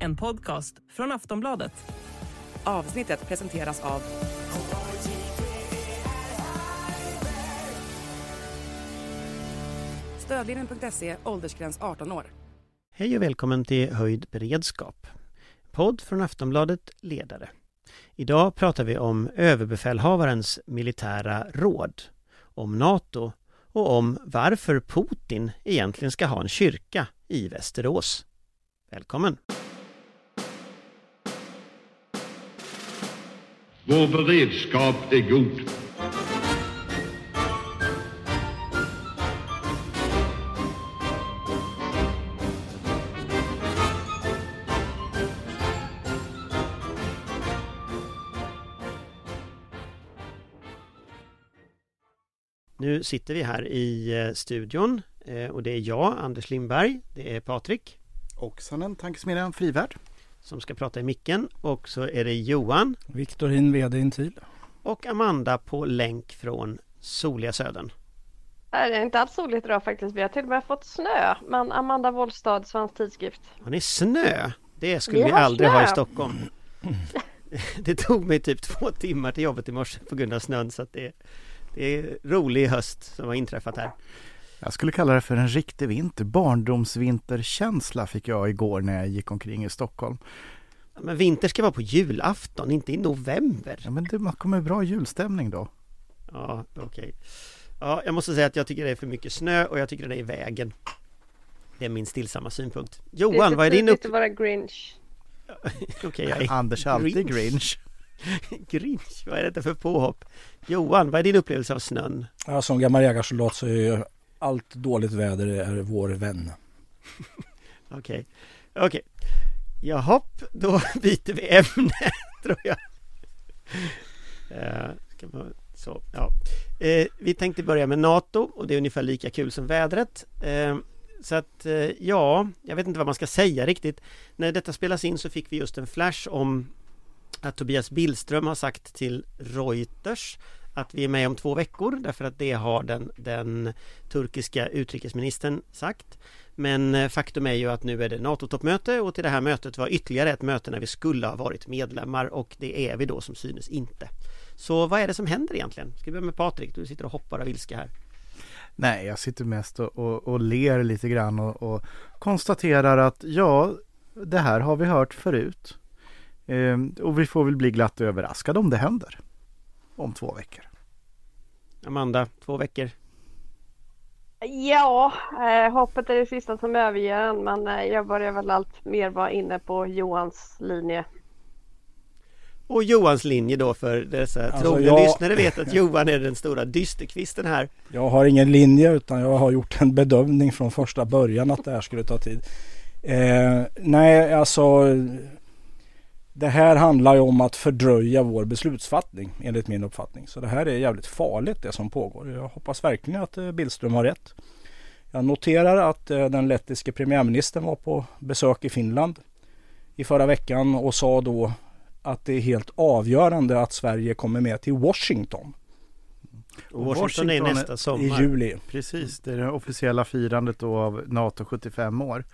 En podcast från Aftonbladet. Avsnittet presenteras av Stödlinjen.se, åldersgräns 18 år. Hej och välkommen till Höjd beredskap. Podd från Aftonbladet Ledare. Idag pratar vi om överbefälhavarens militära råd, om NATO och om varför Putin egentligen ska ha en kyrka i Västerås. Välkommen! Vår beredskap är god. Nu sitter vi här i eh, studion eh, och det är jag, Anders Lindberg, det är Patrik Och sen en tankesmedjan Frivärd. som ska prata i micken och så är det Johan Viktorin, VD Intil. och Amanda på länk från soliga Södern. Nej, det är inte alls soligt idag faktiskt. Vi har till och med fått snö. Men Amanda Wollstad, Svensk Tidskrift. Har ni snö? Det skulle Vi vi aldrig snö. ha i Stockholm. Det tog mig typ två timmar till jobbet i morse på grund av snön så att det, det är rolig höst som har inträffat här. Jag skulle kalla det för en riktig vinter. Barndomsvinterkänsla fick jag igår när jag gick omkring i Stockholm. Men vinter ska vara på julafton, inte i november. Ja, men det kommer bra julstämning då. Ja, okej. Ja, jag måste säga att jag tycker det är för mycket snö och jag tycker det är i vägen. Det är min stillsamma synpunkt. Johan, vad är din upp... upp... att vara Grinch. Okej, jag är Anders är alltid Grinch. Grinch. Vad är detta för påhopp? Johan, vad är din upplevelse av snön? Ja, som gammal jägarsoldat så är ju allt dåligt väder är vår vän. Okej, okej. Jahopp, då byter vi ämne tror jag. Eh, ska man, så, ja. eh, vi tänkte börja med NATO och det är ungefär lika kul som vädret. Eh, så att ja, jag vet inte vad man ska säga riktigt. När detta spelas in så fick vi just en flash om att Tobias Billström har sagt till Reuters att vi är med om två veckor därför att det har den, den turkiska utrikesministern sagt. Men eh, faktum är ju att nu är det NATO-toppmöte och till det här mötet var ytterligare ett möte när vi skulle ha varit medlemmar och det är vi då som synes inte. Så vad är det som händer egentligen? Ska vi börja med Patrik? Du sitter och hoppar av ilska här. Nej, jag sitter mest och, och, och ler lite grann och, och konstaterar att ja, det här har vi hört förut. Ehm, och vi får väl bli glatt överraskade om det händer. Om två veckor. Amanda, två veckor. Ja, eh, hoppet är det sista som överger en. Men eh, jag börjar väl allt mer vara inne på Johans linje. Och Johans linje då för dessa Alltså, trogna jag- lyssnare vet att Johan är den stora dysterkvisten här. Jag har ingen linje utan jag har gjort en bedömning från första början att det här skulle ta tid. Eh, nej, alltså det här handlar ju om att fördröja vår beslutsfattning enligt min uppfattning. Så det här är jävligt farligt det som pågår. Jag hoppas verkligen att eh, Billström har rätt. Jag noterar att eh, den lettiske premiärministern var på besök i Finland i förra veckan och sa då att det är helt avgörande att Sverige kommer med till Washington Och Washington, är Washington nästa i sommar. juli. Precis, det är det officiella firandet då av NATO 75 år.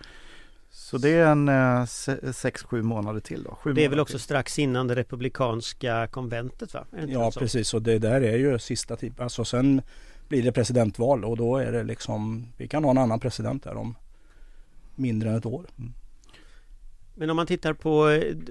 Så det är en 6-7 månader till då. Sju Det är väl också till. strax innan det republikanska konventet va? Ja precis och det där är ju sista tid. Alltså sen blir det presidentval och då är det liksom vi kan ha en annan president där om mindre än ett år. Men om man tittar på,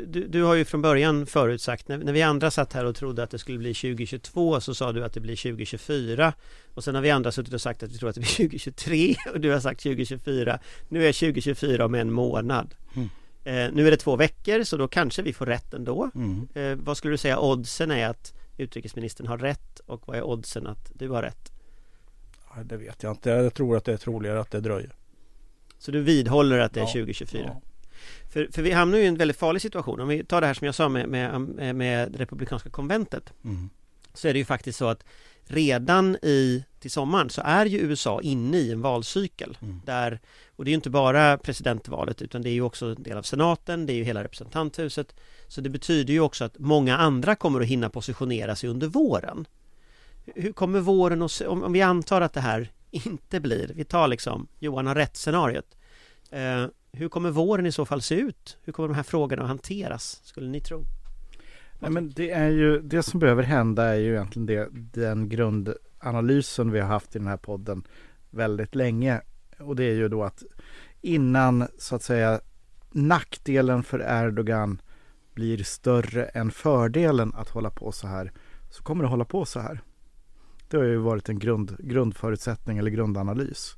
du, du har ju från början förutsagt, när, när vi andra satt här och trodde att det skulle bli 2022 så sa du att det blir 2024 och sen har vi andra suttit och sagt att vi tror att det blir 2023 och du har sagt 2024 Nu är 2024 om en månad Mm. eh, Nu är det två veckor så då kanske vi får rätt ändå Mm. eh, Vad skulle du säga oddsen är att utrikesministern har rätt och vad är oddsen att du har rätt? Ja, det vet jag inte. Jag tror att det är troligare att det dröjer. Så du vidhåller att det är Ja, 2024? Ja. För, för vi hamnar ju i en väldigt farlig situation. Om vi tar det här som jag sa med, med, med Republikanska konventet Mm. så är det ju faktiskt så att redan i till sommaren så är ju USA inne i en valcykel Mm. där och det är ju inte bara presidentvalet utan det är ju också en del av senaten, det är ju hela representanthuset så det betyder ju också att många andra kommer att hinna positionera sig under våren. Hur kommer våren att se, om, om vi antar att det här inte blir, vi tar liksom Johan har rätt scenariot. Eh, hur kommer våren i så fall se ut? Hur kommer de här frågorna att hanteras, skulle ni tro? Nej, men det är ju det som behöver hända är ju egentligen det, den grundanalysen vi har haft i den här podden väldigt länge. Och det är ju då att innan så att säga nackdelen för Erdogan blir större än fördelen att hålla på så här så kommer det hålla på så här. Det har ju varit en grund, grundförutsättning eller grundanalys.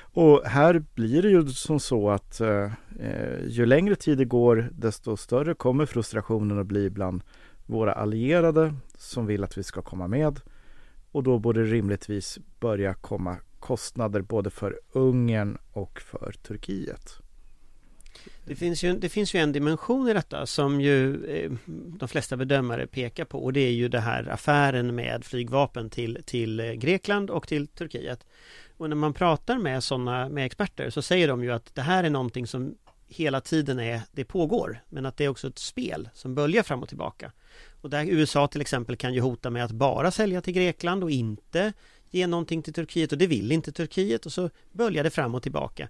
Och här blir det ju som så att eh, eh, ju längre tid det går desto större kommer frustrationen att bli bland våra allierade som vill att vi ska komma med. Och då borde det rimligtvis börja komma kostnader både för Ungern och för Turkiet. Det finns, ju, det finns ju en dimension i detta som ju eh, de flesta bedömare pekar på och det är ju det här affären med flygvapen till, till eh, Grekland och till Turkiet. Och när man pratar med sådana med experter så säger de ju att det här är någonting som hela tiden är, det pågår, men att det är också ett spel som böljar fram och tillbaka. Och där USA till exempel kan ju hota med att bara sälja till Grekland och inte ge någonting till Turkiet och det vill inte Turkiet och så böljar det fram och tillbaka.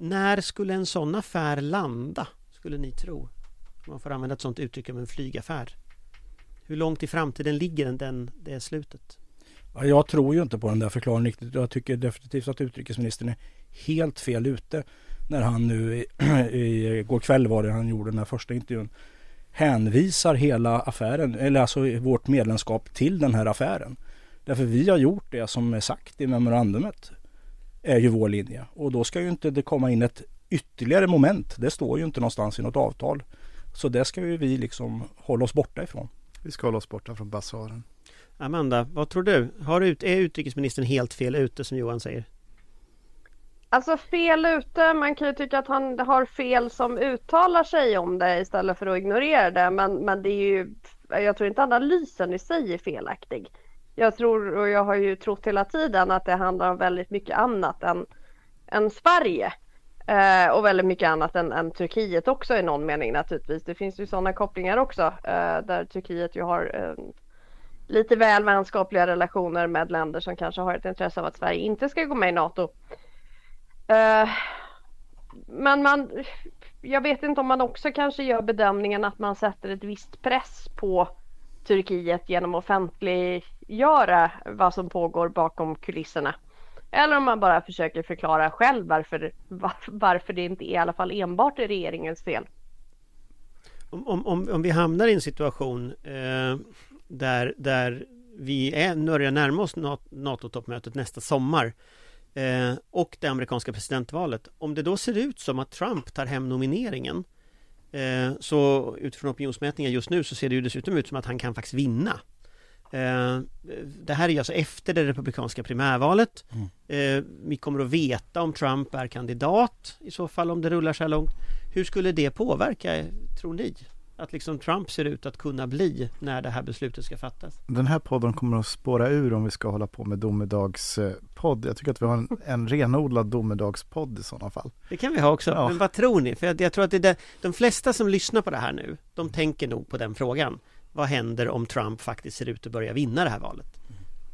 När skulle en sån affär landa, skulle ni tro? Om man får använda ett sånt uttryck om en flygaffär. Hur långt i framtiden ligger den, det slutet? Jag tror ju inte på den där förklaringen riktigt. Jag tycker definitivt att utrikesministern är helt fel ute när han nu i, i, går kväll var det han gjorde den här första intervjun hänvisar hela affären, eller alltså vårt medlemskap till den här affären. Därför vi har gjort det som är sagt i memorandumet är ju vår linje och då ska ju inte det komma in ett ytterligare moment. Det står ju inte någonstans i något avtal. Så det ska ju vi liksom hålla oss borta ifrån. Vi ska hålla oss borta från basaren. Amanda, vad tror du? Har, är utrikesministern helt fel ute som Johan säger? Alltså fel ute, man kan ju tycka att han har fel som uttalar sig om det istället för att ignorera det. Men, men det är ju, jag tror inte analysen i sig är felaktig. Jag tror, och jag har ju trott hela tiden, att det handlar om väldigt mycket annat än, än Sverige. Eh, och väldigt mycket annat än, än, Turkiet också i någon mening naturligtvis. Det finns ju sådana kopplingar också eh, där Turkiet ju har eh, lite väl vänskapliga relationer med länder som kanske har ett intresse av att Sverige inte ska gå med i NATO. Eh, men man, jag vet inte om man också kanske gör bedömningen att man sätter ett visst press på Turkiet genom offentlig förklara vad som pågår bakom kulisserna. Eller om man bara försöker förklara själv varför, varför det inte är i alla fall enbart är regeringens fel. Om, om, om vi hamnar i en situation eh, där, där vi är, börjar närma oss NATO-toppmötet nästa sommar eh, och det amerikanska presidentvalet. Om det då ser ut som att Trump tar hem nomineringen eh, så utifrån opinionsmätningar just nu så ser det ju dessutom ut som att han kan faktiskt vinna. Eh, det här är alltså efter det republikanska primärvalet. Mm. Eh, vi kommer att veta om Trump är kandidat i så fall om det rullar så här långt. Hur skulle det påverka, tror ni? att liksom Trump ser ut att kunna bli när det här beslutet ska fattas. Den här podden kommer att spåra ur om vi ska hålla på med domedagspodd. Jag tycker att vi har en, en renodlad domedagspodd i sådana fall. Det kan vi ha också. Ja. Men vad tror ni? För jag, jag tror att det är de flesta som lyssnar på det här nu, de tänker nog på den frågan. Vad händer om Trump faktiskt ser ut att börja vinna det här valet?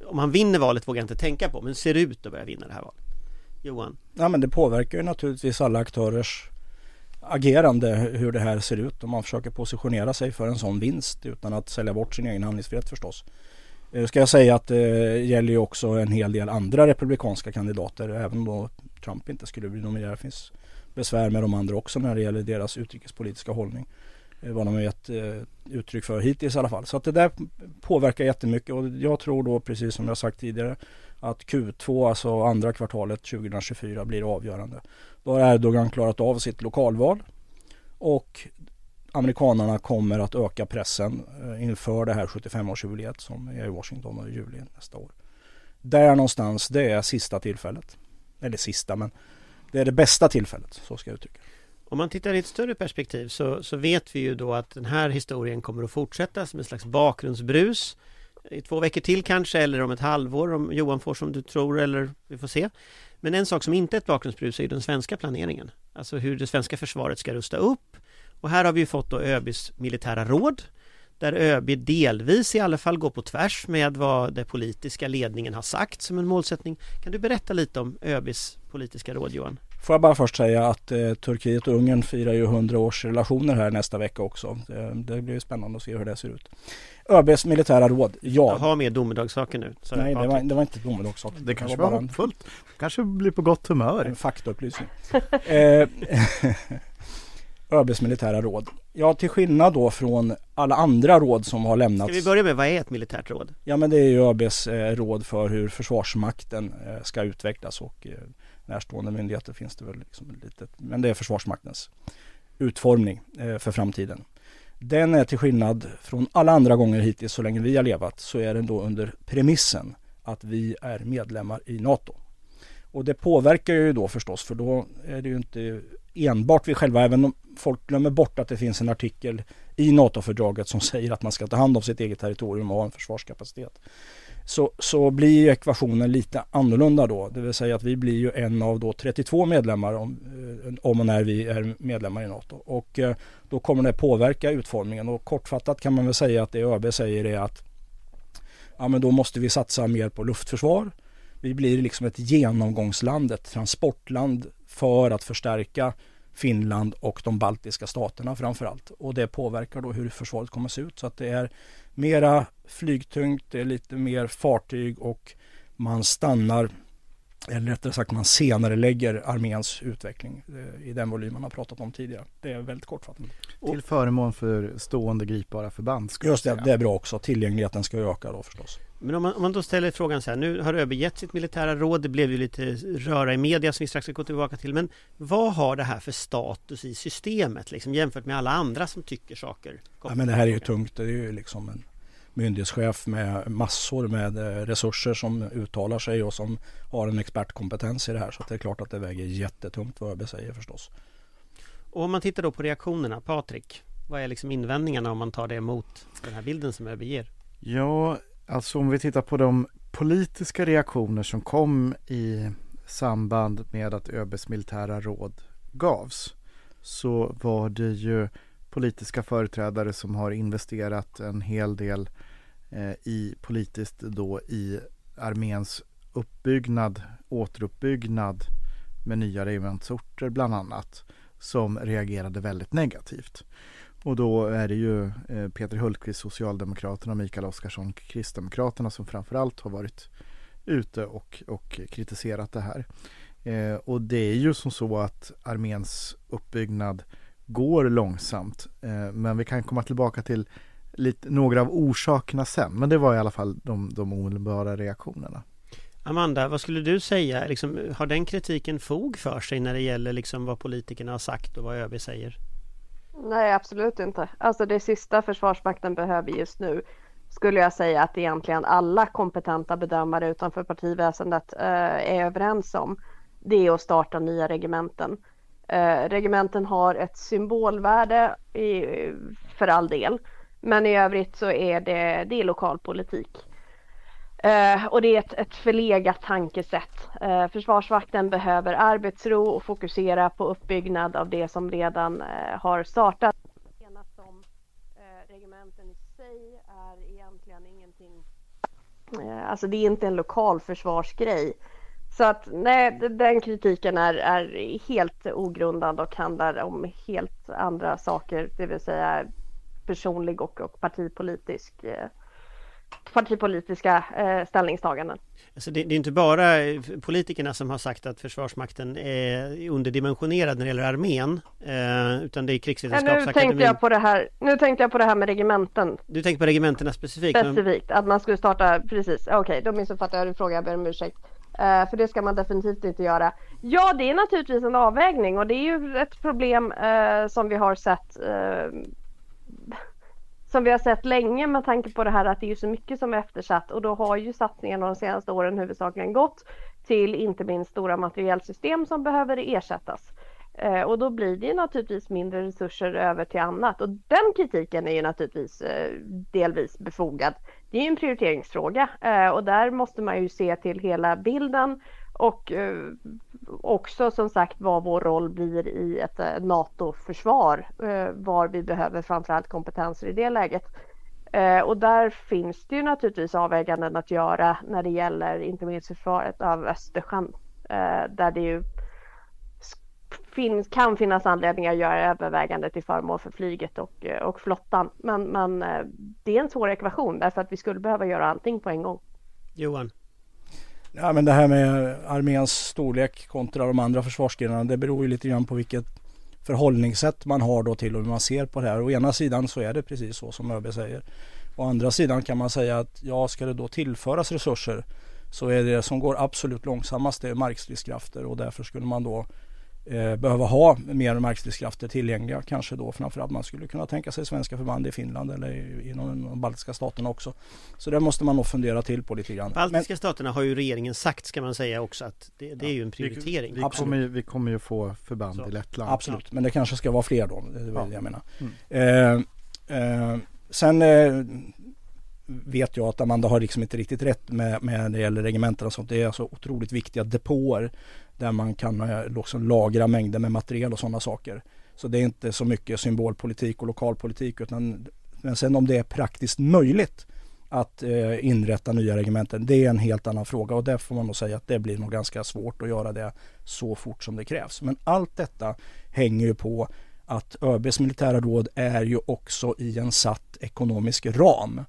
Om han vinner valet vågar jag inte tänka på, men ser ut att börja vinna det här valet. Johan? Ja men det påverkar ju naturligtvis alla aktörers agerande hur det här ser ut om man försöker positionera sig för en sån vinst utan att sälja bort sin egen handlingsfrihet förstås. Eh, ska jag säga att eh, det gäller ju också en hel del andra republikanska kandidater även då Trump inte skulle bli nominerad. Det finns besvär med de andra också när det gäller deras utrikespolitiska hållning. Eh, vad de har gett eh, uttryck för hittills i alla fall. Så att det där påverkar jättemycket och jag tror då precis som jag sagt tidigare att Q2, alltså andra kvartalet 2024 blir avgörande. Då har Erdogan klarat av sitt lokalval och amerikanerna kommer att öka pressen eh, inför det här 75-årsjubileet som är i Washington i juli nästa år. Där någonstans, det är sista tillfället. Eller sista, men det är det bästa tillfället, så ska jag uttrycka om man tittar i ett större perspektiv så, så vet vi ju då att den här historien kommer att fortsätta som en slags bakgrundsbrus i två veckor till kanske eller om ett halvår om Johan får som du tror eller vi får se. Men en sak som inte är ett bakgrundsbrus är ju den svenska planeringen. Alltså hur det svenska försvaret ska rusta upp. Och här har vi ju fått då ÖBs militära råd där ÖB delvis i alla fall går på tvärs med vad den politiska ledningen har sagt som en målsättning. Kan du berätta lite om ÖBs politiska råd Johan? Får jag bara först säga att eh, Turkiet och Ungern firar ju 100 års relationer här nästa vecka också. Det, det blir spännande att se hur det ser ut. ÖBs militära råd, ja. Jag har med domedagssaker nu. Så Nej, det var, det var inte domedagssaker. Det kanske var, var hoppfullt. kanske blir på gott humör. En faktaupplysning. eh, ÖBs militära råd. Ja, till skillnad då från alla andra råd som har lämnats. Ska vi börja med vad är ett militärt råd? Ja, men det är ju ÖBs eh, råd för hur Försvarsmakten eh, ska utvecklas och eh, närstående myndigheter finns det väl liksom lite, men det är Försvarsmaktens utformning eh, för framtiden. Den är till skillnad från alla andra gånger hittills så länge vi har levat så är den då under premissen att vi är medlemmar i NATO. Och det påverkar ju då förstås för då är det ju inte enbart vi själva, även om folk glömmer bort att det finns en artikel i NATO-fördraget som säger att man ska ta hand om sitt eget territorium och ha en försvarskapacitet. Så, så blir ekvationen lite annorlunda då. Det vill säga att vi blir ju en av då 32 medlemmar om, eh, om och när vi är medlemmar i NATO. Och eh, då kommer det påverka utformningen och kortfattat kan man väl säga att det ÖB säger är att ja men då måste vi satsa mer på luftförsvar. Vi blir liksom ett genomgångsland, ett transportland för att förstärka Finland och de baltiska staterna framförallt. Och det påverkar då hur försvaret kommer att se ut. Så att det är mera flygtungt, det är lite mer fartyg och man stannar, eller rättare sagt man senare lägger arméns utveckling eh, i den volym man har pratat om tidigare. Det är väldigt kortfattat. Till förmån för stående gripbara förband. Just det, det är bra också. Tillgängligheten ska öka då förstås. Men om man, om man då ställer frågan så här, nu har ÖB gett sitt militära råd, det blev ju lite röra i media som vi strax ska gå tillbaka till, men vad har det här för status i systemet liksom, jämfört med alla andra som tycker saker? Ja, men det här är ju tungt, det är ju liksom en myndighetschef med massor med eh, resurser som uttalar sig och som har en expertkompetens i det här. Så det är klart att det väger jättetungt vad ÖB säger förstås. Och om man tittar då på reaktionerna, Patrik, vad är liksom invändningarna om man tar det emot den här bilden som ÖB ger? Ja, alltså om vi tittar på de politiska reaktioner som kom i samband med att ÖBs militära råd gavs så var det ju politiska företrädare som har investerat en hel del eh, i politiskt då i arméns uppbyggnad, återuppbyggnad med nya regementsorter bland annat som reagerade väldigt negativt. Och då är det ju eh, Peter Hultqvist, Socialdemokraterna och Mikael Oscarsson, Kristdemokraterna som framförallt har varit ute och, och kritiserat det här. Eh, och det är ju som så att arméns uppbyggnad går långsamt. Eh, men vi kan komma tillbaka till lite, några av orsakerna sen. Men det var i alla fall de, de omedelbara reaktionerna. Amanda, vad skulle du säga? Liksom, har den kritiken fog för sig när det gäller liksom vad politikerna har sagt och vad ÖB säger? Nej, absolut inte. Alltså det sista Försvarsmakten behöver just nu skulle jag säga att egentligen alla kompetenta bedömare utanför partiväsendet eh, är överens om. Det är att starta nya regementen. Eh, regementen har ett symbolvärde i, för all del. Men i övrigt så är det, det är lokalpolitik. Eh, och det är ett, ett förlegat tankesätt. Eh, Försvarsvakten behöver arbetsro och fokusera på uppbyggnad av det som redan eh, har startat. Som, regementen i sig är egentligen ingenting, alltså det är inte en lokal försvarsgrej. Så att nej, den kritiken är, är helt ogrundad och handlar om helt andra saker, det vill säga personlig och, och partipolitisk eh, partipolitiska eh, ställningstaganden. Alltså det, det, är inte bara politikerna som har sagt att Försvarsmakten är underdimensionerad när det gäller armén eh, utan det är Krigsvetenskapsakademin. nu, tänkte jag på det här, nu tänkte jag på det här med regementen. Du tänker på regementena specifikt? Specifikt, men... att man skulle starta, precis, okej okay, då missuppfattade jag din fråga, jag ber om ursäkt. Uh, för det ska man definitivt inte göra. Ja, det är naturligtvis en avvägning och det är ju ett problem uh, som vi har sett uh, som vi har sett länge med tanke på det här att det är så mycket som är eftersatt och då har ju satsningarna de senaste åren huvudsakligen gått till inte minst stora materielsystem som behöver ersättas. Eh, och då blir det ju naturligtvis mindre resurser över till annat och den kritiken är ju naturligtvis eh, delvis befogad. Det är ju en prioriteringsfråga eh, och där måste man ju se till hela bilden och eh, också som sagt vad vår roll blir i ett eh, NATO-försvar. Eh, var vi behöver framförallt kompetenser i det läget. Eh, och där finns det ju naturligtvis avväganden att göra när det gäller inte minst försvaret av Östersjön. Eh, där det ju finns, kan finnas anledning att göra övervägande till förmån för flyget och, eh, och flottan. Men, men det är en svår ekvation därför att vi skulle behöva göra allting på en gång. Johan? Ja men det här med arméns storlek kontra de andra försvarsgrenarna det beror ju lite grann på vilket förhållningssätt man har då till hur man ser på det här. Å ena sidan så är det precis så som ÖB säger. Å andra sidan kan man säga att ja, ska det då tillföras resurser så är det som går absolut långsammast det är markstridskrafter och därför skulle man då eh, behöva ha mer markstridskrafter tillgängliga. Kanske då framförallt man skulle kunna tänka sig svenska förband i Finland eller i, inom de baltiska staterna också. Så det måste man nog fundera till på lite grann. Baltiska Men, staterna har ju regeringen sagt ska man säga också att det, det är ju en prioritering. Vi, vi, kommer, ju, vi kommer ju få förband Så. i Lettland. Absolut, men det kanske ska vara fler då. Det är ja. det jag menar. Mm. Eh, eh, sen eh, vet jag att Amanda har liksom inte riktigt rätt med, med när det gäller regementen och sånt. Det är alltså otroligt viktiga depåer där man kan eh, liksom lagra mängder med material och sådana saker. Så det är inte så mycket symbolpolitik och lokalpolitik utan men sen om det är praktiskt möjligt att eh, inrätta nya regementen, det är en helt annan fråga och där får man nog säga att det blir nog ganska svårt att göra det så fort som det krävs. Men allt detta hänger ju på att ÖBs militära råd är ju också i en satt ekonomisk ram.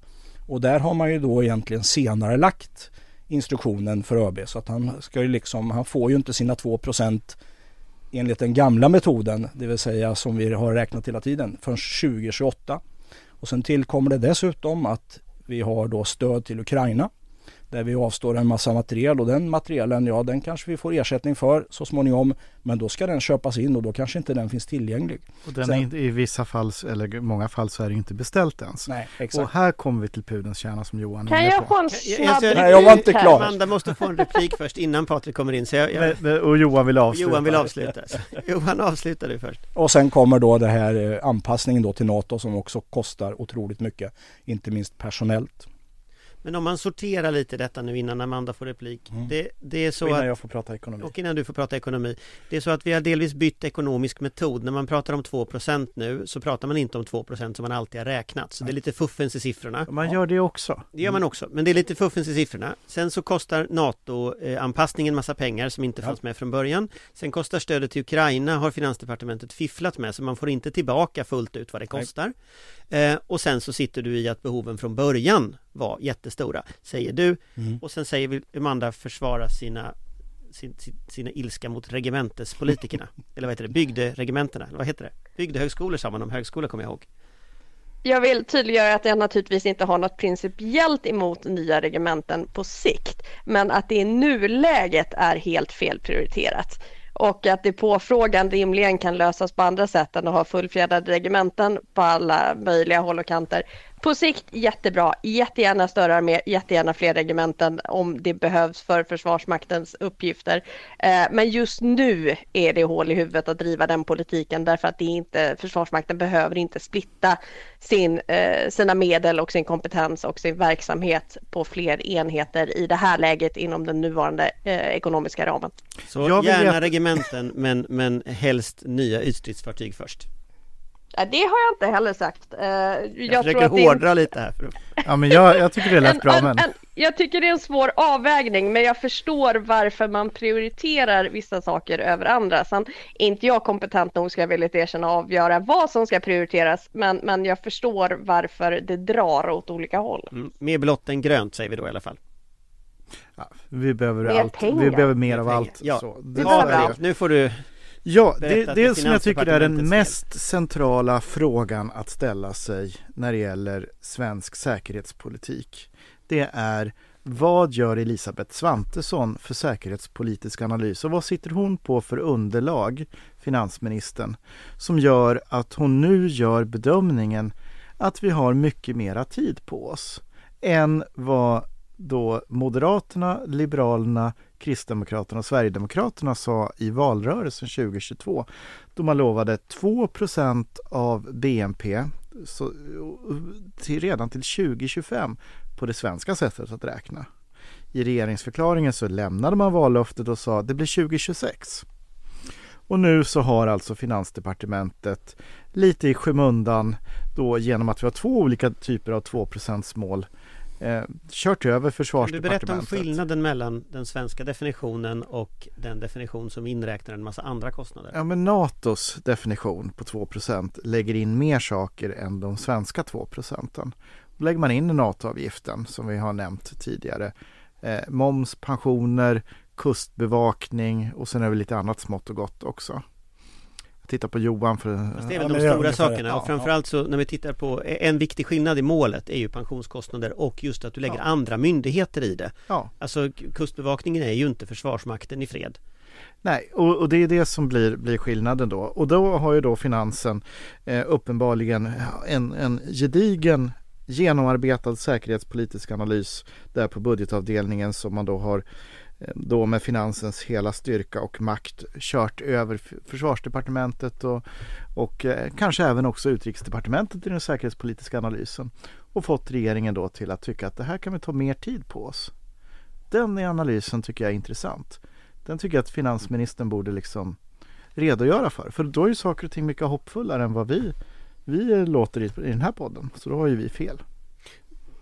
Och där har man ju då egentligen senare lagt instruktionen för ÖB så att han ska ju liksom, han får ju inte sina 2% enligt den gamla metoden, det vill säga som vi har räknat hela tiden, förrän 2028. Och sen tillkommer det dessutom att vi har då stöd till Ukraina där vi avstår en massa material och den materialen, ja den kanske vi får ersättning för så småningom. Men då ska den köpas in och då kanske inte den finns tillgänglig. Och den Sen, är i vissa fall, eller många fall så är det inte beställt ens. Nej, exakt. Och här kommer vi till pudens kärna som Johan Kan jag få en snabb Nej, jag var inte klar. Amanda måste få en replik först innan Patrik kommer in. Så jag, jag... Och Johan vill avsluta. Johan vill avsluta. Johan avslutar du först. Och sen kommer då det här eh, anpassningen då till NATO som också kostar otroligt mycket. Inte minst personellt. Men om man sorterar lite detta nu innan Amanda får replik. Mm. Det, det, är så och innan att, jag får prata ekonomi. Och innan du får prata ekonomi. Det är så att vi har delvis bytt ekonomisk metod. När man pratar om 2% nu så pratar man inte om 2% som man alltid har räknat. Så det är lite fuffens i siffrorna. Man gör det också. Det gör man också. Men det är lite fuffens i siffrorna. Sen så kostar NATO-anpassningen massa pengar som inte ja. fanns med från början. Sen kostar stödet till Ukraina har Finansdepartementet fifflat med så man får inte tillbaka fullt ut vad det kostar. Eh, och sen så sitter du i att behoven från början var jättestora, säger du. Mm. Och sen säger Amanda försvara sina sin, sin, sina ilska mot regementespolitikerna. eller vad heter det? Bygderegementena, eller vad heter det? Bygdehögskolor sa man om högskolor kommer jag ihåg. Jag vill tydliggöra att jag naturligtvis inte har något principiellt emot nya regementen på sikt, men att det i nuläget är helt felprioriterat och att det påfrågan rimligen kan lösas på andra sätt än att ha fullfjädrade regementen på alla möjliga håll och kanter på sikt jättebra, jättegärna större armé, jättegärna fler regementen om det behövs för Försvarsmaktens uppgifter. Eh, men just nu är det hål i huvudet att driva den politiken därför att det inte, Försvarsmakten behöver inte splitta sin, eh, sina medel och sin kompetens och sin verksamhet på fler enheter i det här läget inom den nuvarande eh, ekonomiska ramen. Så gärna regementen men, men helst nya ytstridsfartyg först. Det har jag inte heller sagt. Eh, jag, jag försöker hårdra en... lite här. För... Ja, men jag, jag tycker det lät bra. Men... En, jag tycker det är en svår avvägning, men jag förstår varför man prioriterar vissa saker över andra. Sen är inte jag kompetent nog, ska jag villigt erkänna, att avgöra vad som ska prioriteras, men, men jag förstår varför det drar åt olika håll. Mm, mer blått än grönt säger vi då i alla fall. Ja, vi behöver mer allt. Pengar. Vi behöver mer, mer av allt. Ja, så. Det, ja, nu får du Ja, det, det som jag tycker är den mest centrala frågan att ställa sig när det gäller svensk säkerhetspolitik. Det är vad gör Elisabeth Svantesson för säkerhetspolitisk analys och vad sitter hon på för underlag, finansministern, som gör att hon nu gör bedömningen att vi har mycket mera tid på oss än vad då Moderaterna, Liberalerna, Kristdemokraterna och Sverigedemokraterna sa i valrörelsen 2022 då man lovade 2% av BNP så, till, redan till 2025 på det svenska sättet att räkna. I regeringsförklaringen så lämnade man vallöftet och sa att det blir 2026. Och nu så har alltså Finansdepartementet lite i skymundan då genom att vi har två olika typer av 2% mål eh, kört över Kan du försvarsdepartementet. berätta om skillnaden mellan den svenska definitionen och den definition som inräknar en massa andra kostnader? Ja, men NATOs definition på 2% lägger in mer saker än de svenska 2 procenten. Lägger man in NATO-avgiften som vi har nämnt tidigare. Eh, moms, pensioner, kustbevakning och sen är det lite annat smått och gott också. Jag tittar på Johan för... Fast det är väl de stora sakerna och framförallt så när vi tittar på en viktig skillnad i målet är ju pensionskostnader och just att du lägger Ja. andra myndigheter i det. Ja, Alltså kustbevakningen är ju inte försvarsmakten i fred. nej, och, och det är det som blir, blir skillnaden då. Och då har ju då finansen eh, uppenbarligen en, en gedigen genomarbetad säkerhetspolitisk analys där på budgetavdelningen som man då har Eh, då med finansens hela styrka och makt kört över försvarsdepartementet och, och eh, kanske även också utrikesdepartementet i den säkerhetspolitiska analysen och fått regeringen då till att tycka att det här kan vi ta mer tid på oss. Den i analysen tycker jag är intressant. Den tycker jag att finansministern borde liksom redogöra för. För då är ju saker och ting mycket hoppfullare än vad vi, vi låter i, i den här podden. Så då har ju vi fel.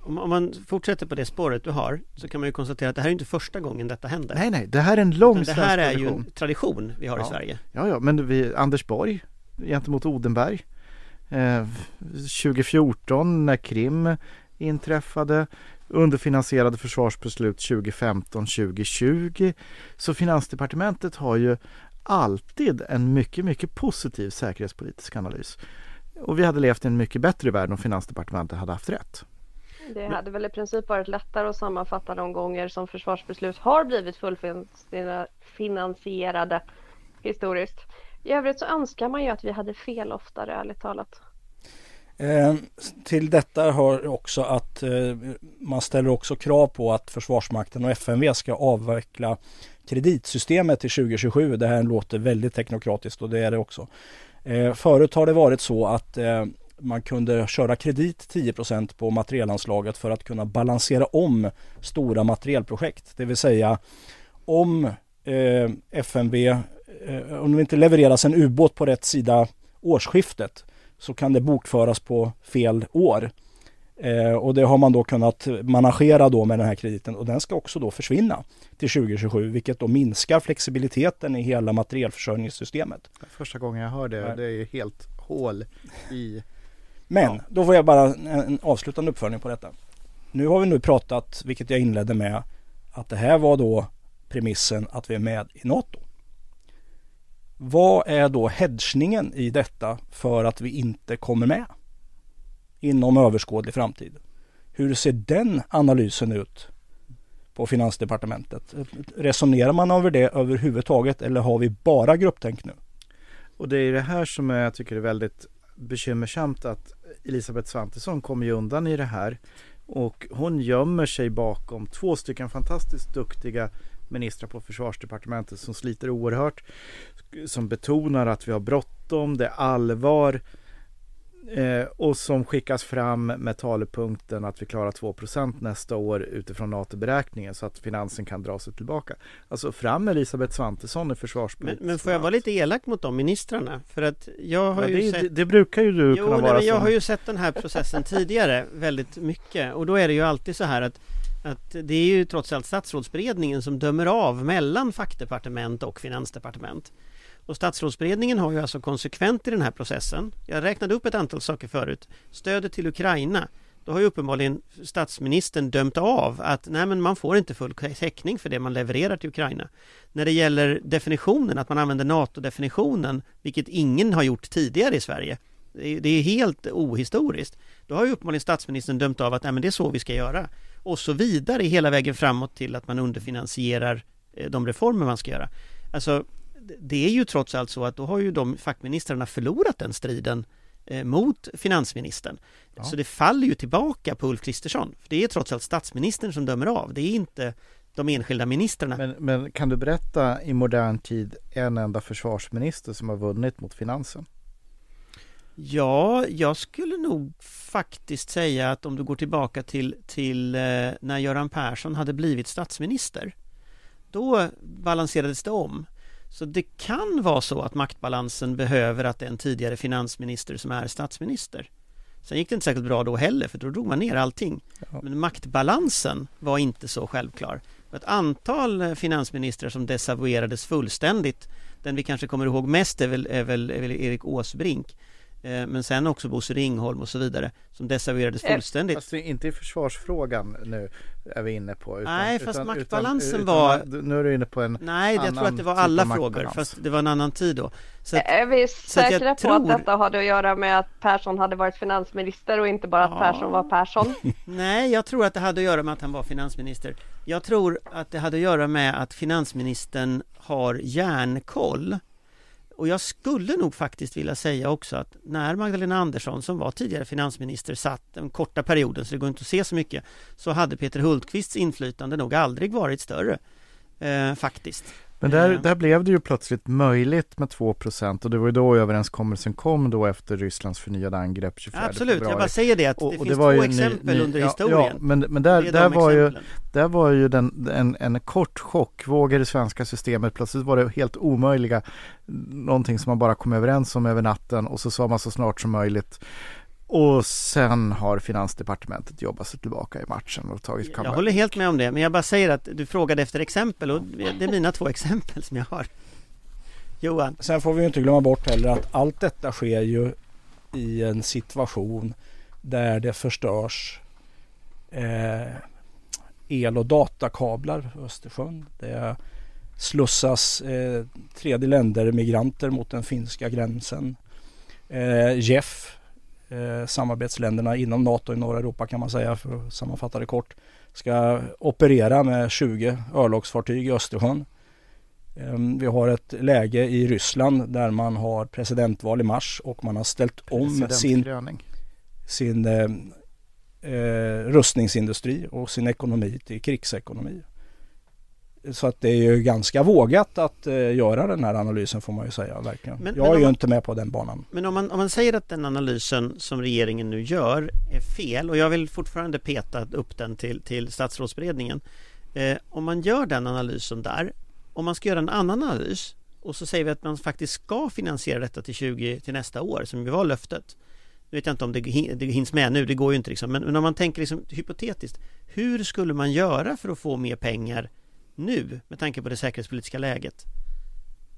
Om, om man fortsätter på det spåret du har så kan man ju konstatera att det här är inte första gången detta händer. Nej, nej, det här är en lång Utan det här är ju tradition. en tradition vi har i Ja. Sverige. Ja, ja, men vi, Anders Borg gentemot Odenberg. Eh, 2014 när Krim inträffade. Underfinansierade försvarsbeslut 2015-2020. Så Finansdepartementet har ju alltid en mycket, mycket positiv säkerhetspolitisk analys. Och vi hade levt i en mycket bättre värld om Finansdepartementet hade haft rätt. Det hade väl i princip varit lättare att sammanfatta de gånger som försvarsbeslut har blivit fullfinansierade historiskt. I övrigt så önskar man ju att vi hade fel oftare, ärligt talat. Eh, till detta hör också att eh, man ställer också krav på att Försvarsmakten och FMV ska avveckla kreditsystemet till 2027. Det här låter väldigt teknokratiskt och det är det också. Eh, förut har det varit så att eh, man kunde köra kredit 10% på materielanslaget för att kunna balansera om stora materielprojekt. Det vill säga om eh, FMV, eh, om det inte levereras en ubåt på rätt sida årsskiftet så kan det bokföras på fel år. Eh, och det har man då kunnat managera då med den här krediten och den ska också då försvinna till 2027 vilket då minskar flexibiliteten i hela materielförsörjningssystemet. Första gången jag hör det, det är helt hål i... Men då får jag bara en, en avslutande uppföljning på detta. Nu har vi nu pratat, vilket jag inledde med, att det här var då premissen att vi är med i NATO. Vad är då hedgningen i detta för att vi inte kommer med inom överskådlig framtid? Hur ser den analysen ut på Finansdepartementet? Resonerar man över det överhuvudtaget eller har vi bara grupptänk nu? Och det är det här som jag tycker är väldigt bekymmersamt att Elisabeth Svantesson kommer ju undan i det här. Och hon gömmer sig bakom två stycken fantastiskt duktiga ministrar på försvarsdepartementet som sliter oerhört som betonar att vi har bråttom, det är allvar eh, och som skickas fram med talepunkten att vi klarar 2% nästa år utifrån NATO-beräkningen så att finansen kan dra sig tillbaka. Alltså fram med Elisabeth Svantesson i Men, försvarspolitisk men får jag vara lite elak mot de ministrarna? För att jag har Ja, ju det, sett det, det brukar ju du Jo, kunna nej, vara men jag som. har ju sett den här processen tidigare väldigt mycket och då är det ju alltid så här att att det är ju trots allt statsrådsberedningen som dömer av mellan fackdepartement och finansdepartement. Och statsrådsberedningen har ju alltså konsekvent i den här processen. Jag räknade upp ett antal saker förut. Stödet till Ukraina. Då har ju uppenbarligen statsministern dömt av att nej men man får inte full täckning för det man levererar till Ukraina. När det gäller definitionen, att man använder NATO-definitionen, vilket ingen har gjort tidigare i Sverige. Det är- helt ohistoriskt. Då har ju uppenbarligen statsministern dömt av att nej, men det är så vi ska göra. Och så vidare hela vägen framåt till att man underfinansierar eh, de reformer man ska göra. Alltså, det- är ju trots allt så att då har ju de fackministrarna förlorat den striden eh, mot finansministern. Ja. Så det faller ju tillbaka på Ulf Kristersson. För det är trots allt statsministern som dömer av. Det är inte de enskilda ministrarna. Men, men kan du berätta i modern tid en enda försvarsminister som har vunnit mot finansen? Ja, jag skulle nog faktiskt säga att om du går tillbaka till, till eh, när Göran Persson hade blivit statsminister då balanserades det om. Så det kan vara så att maktbalansen behöver att det är en tidigare finansminister som är statsminister. Sen gick det inte särskilt bra då heller för då drog man ner allting. Ja. Men maktbalansen var inte så självklar. Ett antal eh, finansministrar som desavouerades fullständigt. Den vi kanske kommer ihåg mest är väl, är väl, är väl Erik Åsbrink. Eh, Men sen också Bosse Ringholm och så vidare som desavouerades Eh, fullständigt. Fast det är inte i försvarsfrågan nu är vi inne på. Utan, Nej, fast utan, maktbalansen utan, var- Utan, nu är du inne på en Nej, jag tror annan att det var typ alla frågor fast det var en annan tid då. Så att, Är vi så att jag säkra på tror- att detta hade att göra med att Persson hade varit finansminister och inte bara att Ja. Persson var Persson? Nej, jag tror att det hade att göra med att han var finansminister. Jag tror att det hade att göra med att finansministern har järnkoll. Och jag skulle nog faktiskt vilja säga också att när Magdalena Andersson som var tidigare finansminister satt den korta perioden så det går inte att se så mycket så hade Peter Hultqvists inflytande nog aldrig varit större. Eh, faktiskt. Men där, Eh. där blev det ju plötsligt möjligt med 2 och det var ju då överenskommelsen kom då efter Rysslands förnyade angrepp 24 Absolut, jag februari. bara säger det att det och finns var två ny- exempel ny- under ja, historien. Ja, men, men där, Det är där, var ju, där var ju den, en, en kort chockvåg i det svenska systemet. Plötsligt var det helt omöjliga, någonting som man bara kom överens om över natten och så sa man så snart som möjligt. Och sen har Finansdepartementet jobbat sig tillbaka i matchen och tagit Jag comeback. håller helt med om det, men jag bara säger att du frågade efter exempel och det är mina två exempel som jag har. Johan, Sen får vi ju inte glömma bort heller att allt detta sker ju i en situation där det förstörs eh, el och datakablar i Östersjön. Det slussas eh, tredje länder migranter mot den finska gränsen. Eh, JEF, eh, samarbetsländerna inom NATO i norra Europa kan man säga för att sammanfatta det kort, ska operera med 20 örlogsfartyg i Östersjön. Ehm, Vi har ett läge i Ryssland där man har presidentval i mars och man har ställt om sin, sin eh, eh, rustningsindustri och sin ekonomi till krigsekonomi. Så att det är ju ganska vågat att eh, göra den här analysen får man ju säga verkligen. Men- Jag men är ju man- inte med på den banan. men om man, om man säger att den analysen som regeringen nu gör är fel och jag vill fortfarande peta upp den till, till statsrådsberedningen. Eh, om man gör den analysen där, om man ska göra en annan analys och så säger vi att man faktiskt ska finansiera detta till 20 till nästa år som ju var löftet. Nu vet jag inte om det, det hinns med nu, det går ju inte liksom. Men, men om man tänker liksom hypotetiskt. Hur skulle man göra för att få mer pengar nu med tanke på det säkerhetspolitiska läget?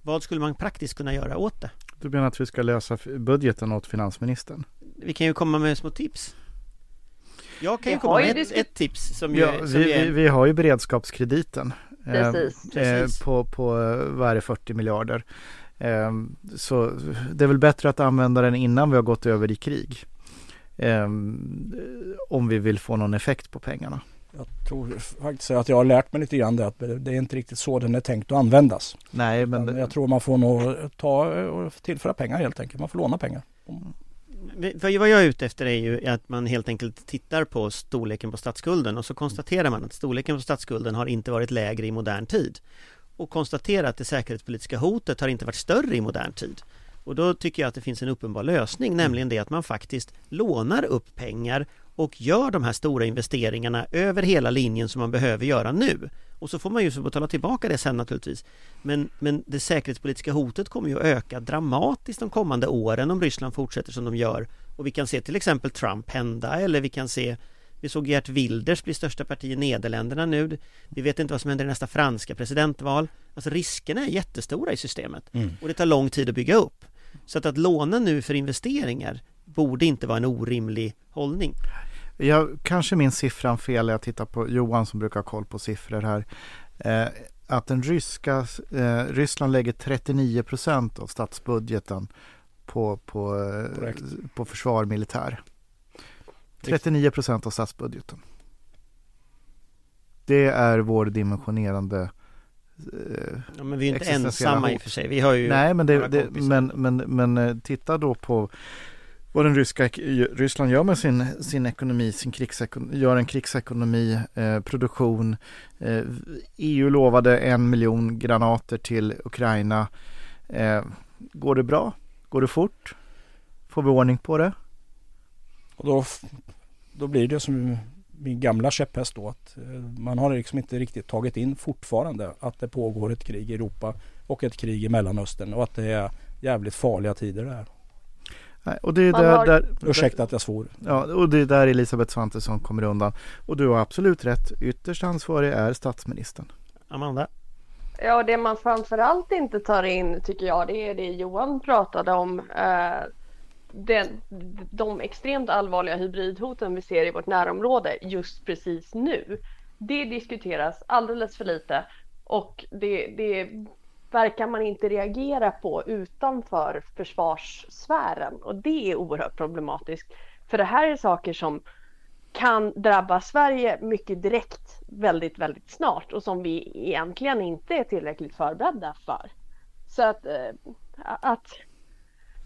Vad skulle man praktiskt kunna göra åt det? Du menar att vi ska lösa budgeten åt finansministern? Vi kan ju komma med små tips. Jag kan ju komma har ju med ett, ett tips som ju, Ja, som vi, är, vi, vi har ju beredskapskrediten. eh, Precis. eh, Precis. på, på vad är det, 40 miljarder. Eh, så det är väl bättre att använda den innan vi har gått över i krig. Eh, om vi vill få någon effekt på pengarna. Jag tror faktiskt att jag har lärt mig lite grann det att det är inte riktigt så den är tänkt att användas. Nej, men Men jag tror man får nog ta och tillföra pengar helt enkelt. Man får låna pengar. Vad vad jag är ute efter är ju att man helt enkelt tittar på storleken på statsskulden och så konstaterar man att storleken på statsskulden har inte varit lägre i modern tid. Och konstaterar att det säkerhetspolitiska hotet har inte varit större i modern tid. Och då tycker jag att det finns en uppenbar lösning, nämligen det att man faktiskt lånar upp pengar och gör de här stora investeringarna över hela linjen som man behöver göra nu. Och så får man ju betala tillbaka det sen naturligtvis. Men, men det säkerhetspolitiska hotet kommer ju att öka dramatiskt de kommande åren om Ryssland fortsätter som de gör. Och vi kan se till exempel Trump hända eller vi kan se vi såg Gert Wilders bli största parti i Nederländerna nu. Vi vet inte vad som händer i nästa franska presidentval. Alltså riskerna är jättestora i systemet och det tar lång tid att bygga upp. Så att, att låna nu för investeringar borde inte vara en orimlig hållning. Jag kanske minns siffran fel. Jag tittar på Johan som brukar ha koll på siffror här. Eh, att den ryska, eh, Ryssland lägger 39 procent av statsbudgeten på, på, eh, Korrekt. på försvar militär. 39 procent av statsbudgeten. Det är vår dimensionerande eh, Ja, men vi är inte ensamma i hot. och för sig. Vi har ju Nej, men, det, det, men, men, men eh, titta då på vad den ryska, Ryssland gör med sin, sin ekonomi, sin krigsekonomi, gör en krigsekonomi, eh, produktion. Eh, EU lovade en miljon granater till Ukraina. Eh, går det bra? Går det fort? Får vi ordning på det? Och då, då blir det som min gamla käpphäst då att eh, man har liksom inte riktigt tagit in fortfarande att det pågår ett krig i Europa och ett krig i Mellanöstern och att det är jävligt farliga tider där. Nej, och det är Man där, har- där, Ursäkta att jag svor. Ja, och det är där Elisabeth Svantesson kommer undan. Och du har absolut rätt. Ytterst ansvarig är statsministern. Amanda? Ja, det man framförallt inte tar in tycker jag, det är det Johan pratade om. Eh, den, de extremt allvarliga hybridhoten vi ser i vårt närområde just precis nu. Det diskuteras alldeles för lite och det, det verkar man inte reagera på utanför försvarssfären och det är oerhört problematiskt. För det här är saker som kan drabba Sverige mycket direkt väldigt, väldigt snart och som vi egentligen inte är tillräckligt förberedda för. Så att, eh, att,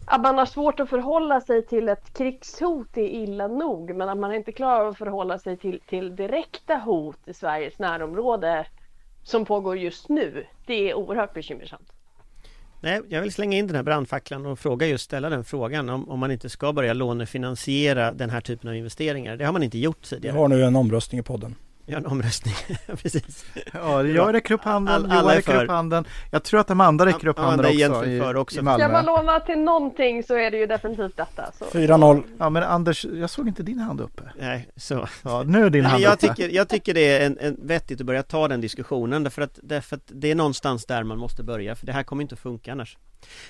att man har svårt att förhålla sig till ett krigshot är illa nog men att man inte klarar av att förhålla sig till, till direkta hot i Sveriges närområde som pågår just nu, det är oerhört bekymmersamt. Nej, jag vill slänga in den här brandfacklan och fråga just ställa den frågan om, om man inte ska börja lånefinansiera den här typen av investeringar. Det har man inte gjort Vi tidigare. har nu en omröstning i podden. Har en omröstning, precis. Ja, jag räcker upp handen, All- alla Johan är räcker upp handen. Jag tror att Amanda räcker upp Amanda handen är också, i, för också. i Ska man Malmö. låna till någonting så är det ju definitivt detta. Så. 4-0. Ja, men Anders, jag såg inte din hand uppe. Nej, så. Ja, nu är din Nej, hand jag, uppe. tycker, jag tycker det är en, en vettigt att börja ta den diskussionen därför att, därför att det är någonstans där man måste börja för det här kommer inte att funka annars.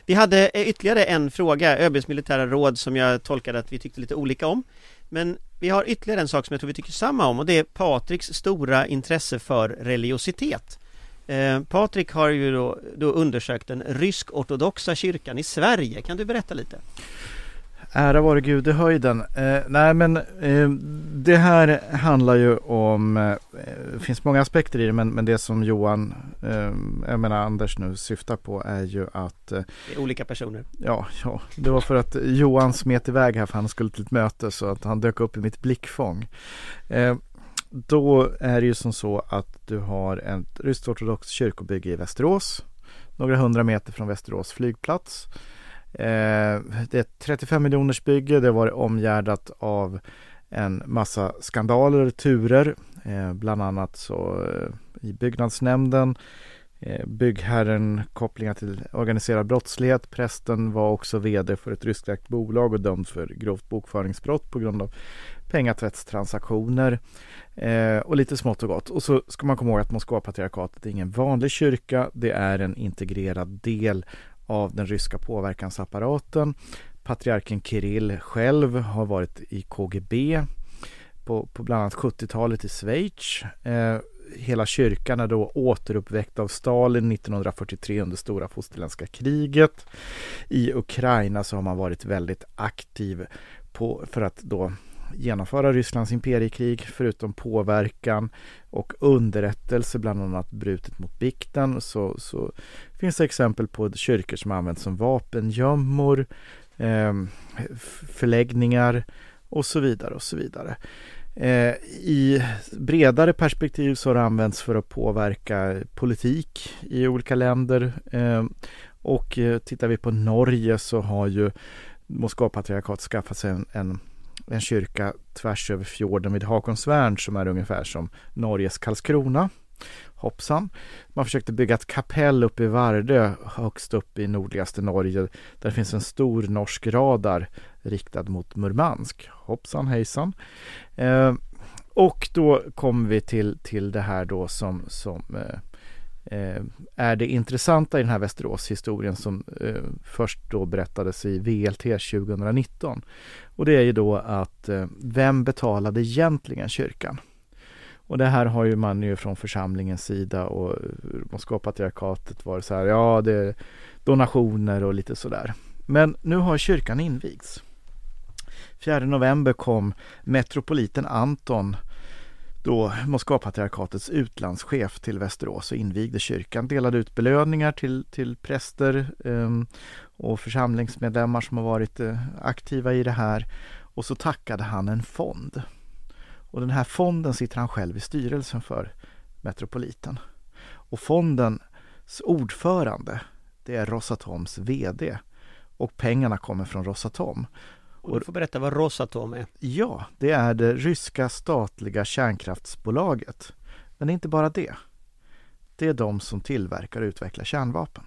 Vi hade ytterligare en fråga, ÖBs militära råd som jag tolkade att vi tyckte lite olika om. Men vi har ytterligare en sak som jag tror vi tycker samma om och det är Patriks stora intresse för religiositet. Eh, Patrik har ju då, då undersökt den rysk-ortodoxa kyrkan i Sverige. Kan du berätta lite? Ära vare Gud i höjden. Eh, nej men eh, det här handlar ju om, eh, det finns många aspekter i det men, men det som Johan, eh, jag menar Anders nu syftar på är ju att eh, Det är olika personer. Ja, ja, det var för att Johan smet iväg här för han skulle till ett möte så att han dök upp i mitt blickfång. Eh, då är det ju som så att du har ett ryskt-ortodoxt kyrkobygge i Västerås, några hundra meter från Västerås flygplats. Eh, det är ett 35 miljoners bygge, det var omgärdat av en massa skandaler, turer, eh, bland annat så eh, i byggnadsnämnden Eh, Byggherren kopplingar till organiserad brottslighet. Prästen var också VD för ett ryskt bolag och dömd för grovt bokföringsbrott på grund av pengatvättstransaktioner eh, och lite smått och gott. Och så ska man komma ihåg att Moskvapatriarkatet är ingen vanlig kyrka. Det är en integrerad del av den ryska påverkansapparaten. Patriarken Kirill själv har varit i KGB på, på bland annat 70-talet i Schweiz. Eh, hela kyrkan är då återuppväckt av Stalin 1943 under stora fosterländska kriget. I Ukraina så har man varit väldigt aktiv på, för att då genomföra Rysslands imperiekrig förutom påverkan och underrättelse bland annat brutet mot bikten så, så finns det exempel på kyrkor som används som vapengömmor, eh, förläggningar och så vidare och så vidare. Eh, I bredare perspektiv så har det använts för att påverka politik i olika länder. Ehm, eh, och tittar vi på Norge så har ju Moskvapatriarkatet skaffat sig en, en, en kyrka tvärs över fjorden vid Hakonsvärn som är ungefär som Norges Karlskrona. Hoppsan. Man försökte bygga ett kapell uppe i Vardö högst upp i nordligaste Norge. Där finns en stor norsk radar riktad mot Murmansk. Hoppsan hejsan. Eh, och då kommer vi till, till det här då som, som eh, eh, är det intressanta i den här Västerås-historien som eh, först då berättades i VLT 2019. Och det är ju då att eh, vem betalade egentligen kyrkan? Och det här har ju man ju från församlingens sida och eh, Moskvapatriarkatet varit så här, ja det är donationer och lite sådär. Men nu har kyrkan invigts. 4 november kom metropoliten Anton, då Moskvapatriarkatets utlandschef till Västerås och invigde kyrkan, delade ut belöningar till, till präster eh, och församlingsmedlemmar som har varit eh, aktiva i det här. Och så tackade han en fond. Och den här fonden sitter han själv i styrelsen för, Metropoliten. Och fondens ordförande, det är Rosatoms VD. Och pengarna kommer från Rosatom. Och du får berätta vad Rosatom är. Ja, det är det ryska statliga kärnkraftsbolaget. Men det är inte bara det. Det är de som tillverkar och utvecklar kärnvapen.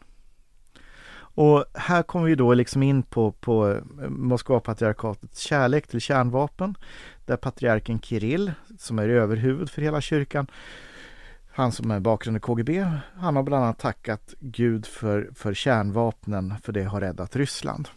Och här kommer vi då liksom in på, på eh, Moskva-patriarkatets kärlek till kärnvapen. Där patriarken Kirill, som är överhuvud för hela kyrkan, han som är bakgrund i KGB, han har bland annat tackat Gud för, för kärnvapnen, för det har räddat Ryssland.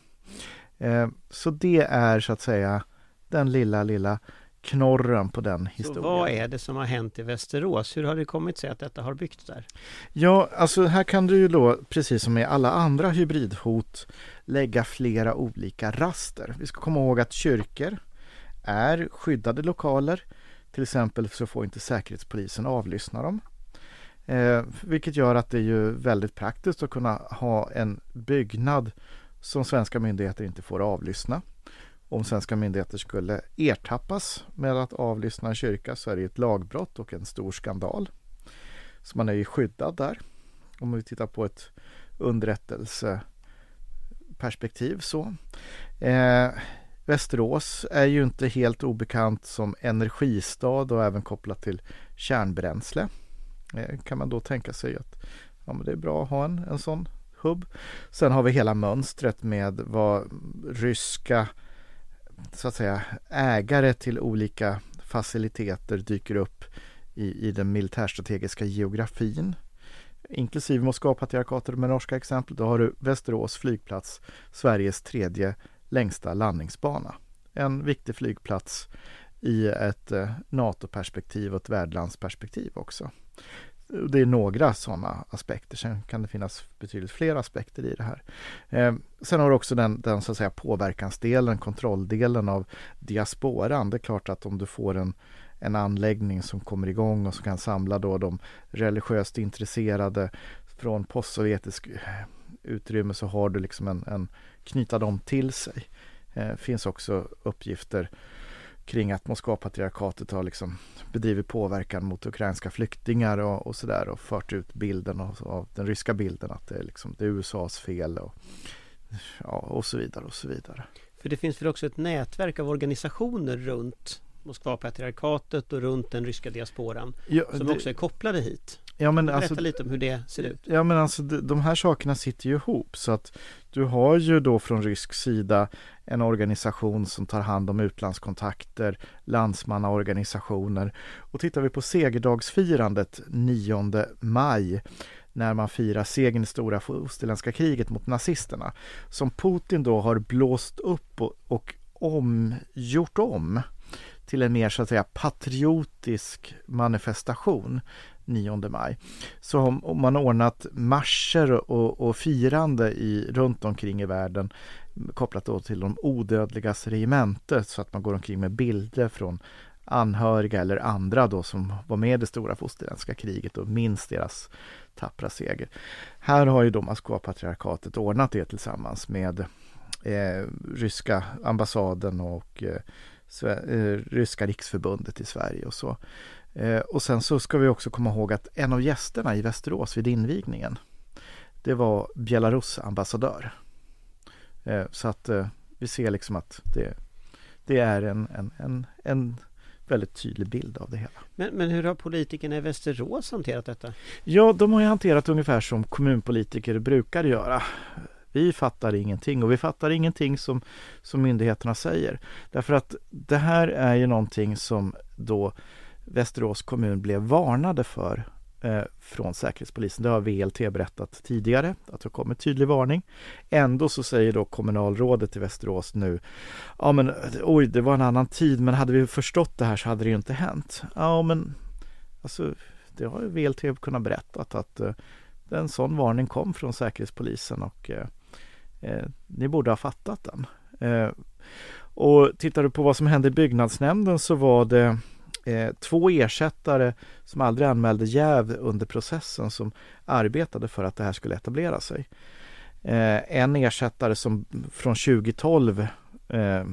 Eh, så det är så att säga den lilla, lilla knorren på den historien. Så vad är det som har hänt i Västerås? Hur har det kommit sig att detta har byggts där? Ja, alltså här kan du ju då, precis som med alla andra hybridhot, lägga flera olika raster. Vi ska komma ihåg att kyrkor är skyddade lokaler. Till exempel så får inte Säkerhetspolisen avlyssna dem. Eh, vilket gör att det är ju väldigt praktiskt att kunna ha en byggnad som svenska myndigheter inte får avlyssna. Om svenska myndigheter skulle ertappas med att avlyssna en kyrka så är det ett lagbrott och en stor skandal. Så man är ju skyddad där. Om vi tittar på ett underrättelseperspektiv så. Eh, Västerås är ju inte helt obekant som energistad och även kopplat till kärnbränsle. Eh, kan man då tänka sig att ja, men det är bra att ha en, en sån hubb. Sen har vi hela mönstret med vad ryska så att säga ägare till olika faciliteter dyker upp i, i den militärstrategiska geografin. Inklusive Moskva-patriarkatet med norska exempel. Då har du Västerås flygplats, Sveriges tredje längsta landningsbana. En viktig flygplats i ett eh, NATO-perspektiv och ett värdlandsperspektiv också. Det är några sådana aspekter. Sen kan det finnas betydligt fler aspekter i det här. Eh, sen har du också den, den så att säga, påverkansdelen, kontrolldelen av diasporan. Det är klart att om du får en, en anläggning som kommer igång och som kan samla då de religiöst intresserade från postsovjetisk eh, utrymme så har du liksom en, en knyta dem till sig. Eh, finns också uppgifter kring att Moskva-patriarkatet har liksom bedrivit påverkan mot ukrainska flyktingar och, och sådär och fört ut bilden av, av, den ryska bilden att det är, liksom, det är USAs fel och, ja, och så vidare och så vidare. För det finns väl också ett nätverk av organisationer runt Moskva-patriarkatet och runt den ryska diasporan ja, som det... också är kopplade hit. Ja, men Berätta alltså, lite om hur det ser ut. Ja men alltså de, här sakerna sitter ju ihop så att du har ju då från rysk sida en organisation som tar hand om utlandskontakter, landsmannaorganisationer. Och tittar vi på segerdagsfirandet 9 maj när man firar segern i stora fosterländska kriget mot nazisterna som Putin då har blåst upp och, och omgjort om till en mer så att säga patriotisk manifestation 9 maj. Så har man ordnat marscher och, och firande i, runt omkring i världen kopplat då till de odödligas regemente så att man går omkring med bilder från anhöriga eller andra då som var med i det stora fosterländska kriget och minns deras tappra seger. Här har ju då Moskva-patriarkatet ordnat det tillsammans med eh, ryska ambassaden och eh, eh, ryska riksförbundet i Sverige och så. Eh, och sen så ska vi också komma ihåg att en av gästerna i Västerås vid invigningen det var Belarus ambassadör. Eh, så att eh, vi ser liksom att det, det är en, en, en, en väldigt tydlig bild av det hela. Men, men hur har politikerna i Västerås hanterat detta? Ja, de har ju hanterat ungefär som kommunpolitiker brukar göra. Vi fattar ingenting och vi fattar ingenting som, som myndigheterna säger. Därför att det här är ju någonting som då Västerås kommun blev varnade för eh, från Säkerhetspolisen. Det har VLT berättat tidigare, att det kommer tydlig varning. Ändå så säger då kommunalrådet i Västerås nu, ja men oj, det var en annan tid, men hade vi förstått det här så hade det ju inte hänt. Ja, men alltså, det har ju VLT kunnat berätta att eh, en sån varning kom från Säkerhetspolisen och eh, eh, ni borde ha fattat den. Eh, och tittar du på vad som hände i byggnadsnämnden så var det eh, två ersättare som aldrig anmälde jäv under processen som arbetade för att det här skulle etablera sig. Eh, en ersättare som från 2012 eh,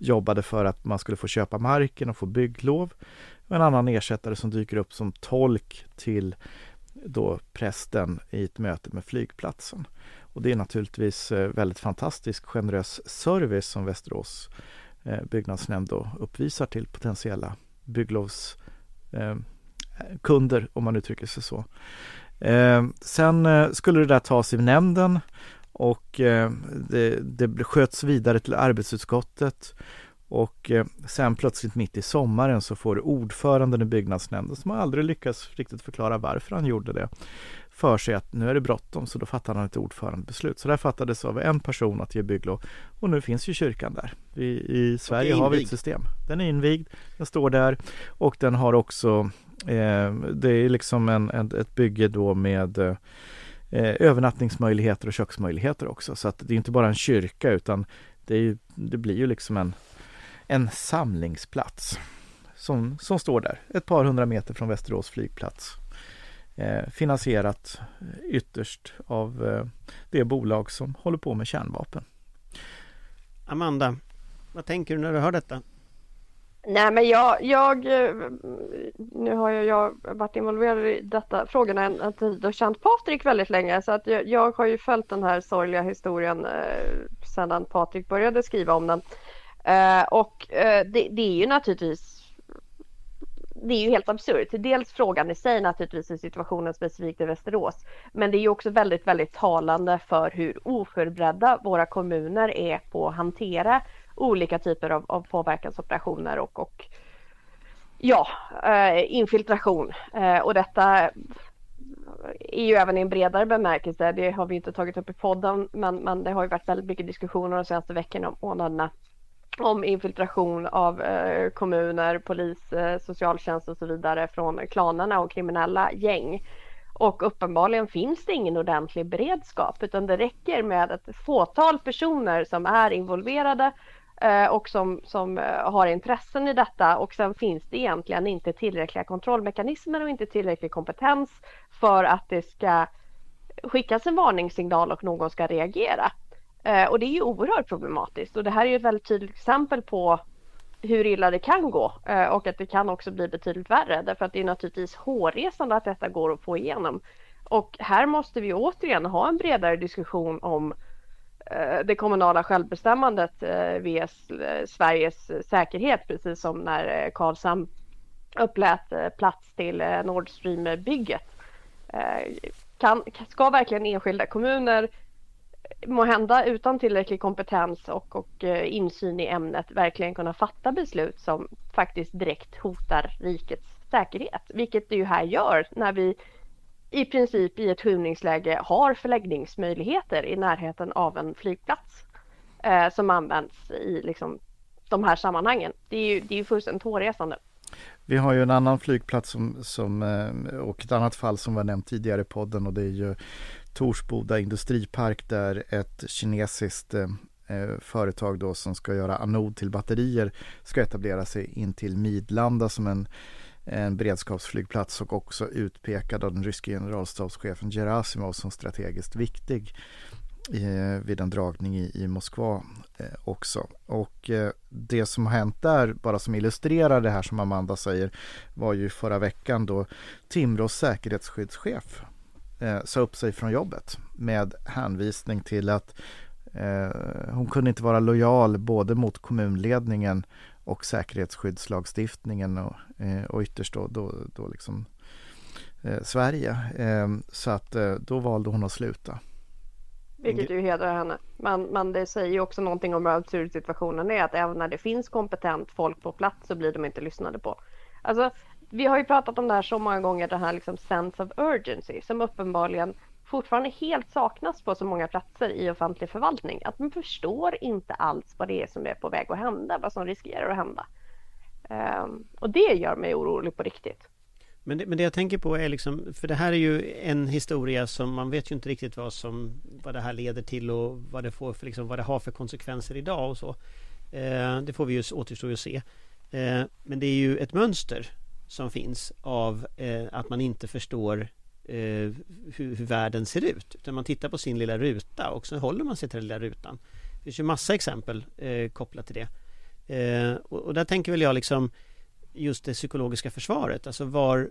jobbade för att man skulle få köpa marken och få bygglov. En annan ersättare som dyker upp som tolk till då prästen i ett möte med flygplatsen. Och det är naturligtvis eh, väldigt fantastisk generös service som Västerås eh, byggnadsnämnd då uppvisar till potentiella bygglovskunder eh, om man uttrycker sig så. Eh, sen eh, skulle det där tas i nämnden och det, det sköts vidare till arbetsutskottet och eh, sen plötsligt mitt i sommaren så får ordföranden i byggnadsnämnden, som aldrig lyckats riktigt förklara varför han gjorde det, för sig att nu är det bråttom så då fattar han ett ordförandebeslut. Så det fattades av en person att ge bygglov och nu finns ju kyrkan där. Vi, I Sverige har vi ett system. Den är invigd, den står där och den har också, eh, det är liksom en, en, ett bygge då med eh, övernattningsmöjligheter och köksmöjligheter också. Så att det är inte bara en kyrka utan det, är, det blir ju liksom en en samlingsplats som, som står där ett par hundra meter från Västerås flygplats. Eh, finansierat ytterst av eh, det bolag som håller på med kärnvapen. Amanda, vad tänker du när du hör detta? Nej men jag, jag nu har jag, jag varit involverad i detta frågorna en, en tid och känt Patrik väldigt länge så att jag, jag har ju följt den här sorgliga historien eh, sedan Patrik började skriva om den. Eh, och eh, det, det, är ju naturligtvis det är ju helt absurt. Dels frågan i sig naturligtvis i situationen specifikt i Västerås. Men det är ju också väldigt, väldigt talande för hur oförberedda våra kommuner är på att hantera olika typer av, av påverkansoperationer och, och ja, eh, infiltration. Eh, och detta är ju även i en bredare bemärkelse. Det har vi inte tagit upp i podden, men, men det har ju varit väldigt mycket diskussioner de senaste veckorna och månaderna om infiltration av eh, kommuner, polis, eh, socialtjänst och så vidare från klanerna och kriminella gäng. Och uppenbarligen finns det ingen ordentlig beredskap utan det räcker med ett fåtal personer som är involverade eh, och som, som eh, har intressen i detta och sen finns det egentligen inte tillräckliga kontrollmekanismer och inte tillräcklig kompetens för att det ska skickas en varningssignal och någon ska reagera. Eh, och det är ju oerhört problematiskt och det här är ju ett väldigt tydligt exempel på hur illa det kan gå eh, och att det kan också bli betydligt värre därför att det är naturligtvis hårresande att detta går att få igenom. Och här måste vi återigen ha en bredare diskussion om eh, det kommunala självbestämmandet eh, via eh, Sveriges säkerhet precis som när Karlshamn upplät plats till Nord Stream-bygget. Kan, ska verkligen enskilda kommuner må hända utan tillräcklig kompetens och, och eh, insyn i ämnet verkligen kunna fatta beslut som faktiskt direkt hotar rikets säkerhet. Vilket det ju här gör när vi i princip i ett skymningsläge har förläggningsmöjligheter i närheten av en flygplats eh, som används i liksom, de här sammanhangen. Det är ju, det är ju fullständigt hårresande. Vi har ju en annan flygplats som, som, eh, och ett annat fall som var nämnt tidigare i podden och det är ju Torsboda industripark där ett kinesiskt eh, eh företag då som ska göra anod till batterier ska etablera sig in till Midlanda som en, en beredskapsflygplats och också utpekad av den ryske generalstabschefen Gerasimov som strategiskt viktig eh, vid en dragning i, i Moskva eh, också. Och eh, det som har hänt där, bara som illustrerar det här som Amanda säger, var ju förra veckan då Timrås säkerhetsskyddschef eh, sa upp sig från jobbet med hänvisning till att eh, hon kunde inte vara lojal både mot kommunledningen och säkerhetsskyddslagstiftningen och, eh, och ytterst då, då, då liksom eh, Sverige. Eh, så att eh, då valde hon att sluta. Vilket ju hedrar henne. Men, men det säger ju också någonting om hur absurd situationen är. Att även när det finns kompetent folk på plats så blir de inte lyssnade på. Alltså, vi har ju pratat om det här så många gånger, den här liksom sense of urgency som uppenbarligen fortfarande helt saknas på så många platser i offentlig förvaltning. Att man förstår inte alls vad det är som är på väg att hända, vad som riskerar att hända. Um, och det gör mig orolig på riktigt. Men det, men det jag tänker på är liksom, för det här är ju en historia som man vet ju inte riktigt vad som, vad det här leder till och vad det får för, liksom, vad det har för konsekvenser idag och så. Eh, det får vi ju återstå att se. Eh, men det är ju ett mönster som finns av eh, att man inte förstår eh, hur, hur, världen ser ut. Utan man tittar på sin lilla ruta och så håller man sig till den lilla rutan. Det finns ju massa exempel eh, kopplat till det. Eh, och, och, där tänker väl jag liksom just det psykologiska försvaret, alltså var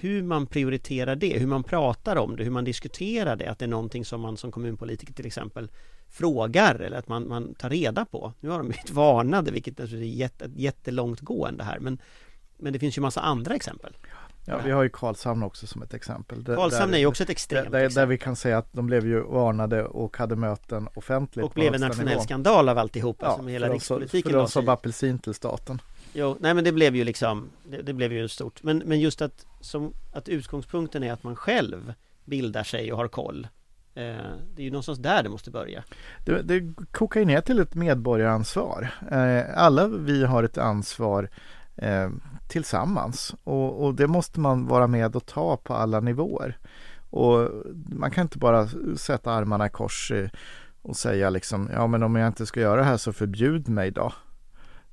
hur man prioriterar det, hur man pratar om det, hur man diskuterar det, att det är någonting som man som kommunpolitiker till exempel frågar eller att man, man tar reda på. Nu har de blivit varnade, vilket naturligtvis är jätte, jättelångt gående här, men, men det finns ju massa andra exempel. Ja, vi har ju Karlshamn också som ett exempel. Där- Karlshamn där- är ju också ett där, extremt där, där exempel. vi kan säga att de blev ju varnade och hade möten offentligt. Och blev en nationell skandal av alltihop, Ja, med hela rikspolitiken För de som apelsin till staten. Jo, nej men det blev ju liksom Det, det blev ju stort men, men just att, som, att utgångspunkten är att man själv bildar sig och har koll eh, Det är ju någonstans där det måste börja Det, det kokar ju ner till ett medborgaransvar. Eh, alla vi har ett ansvar eh, tillsammans och, och det måste man vara med och ta på alla nivåer. Och man kan inte bara sätta armarna i kors eh, och säga liksom ja men om jag inte ska göra det här så förbjud mig då.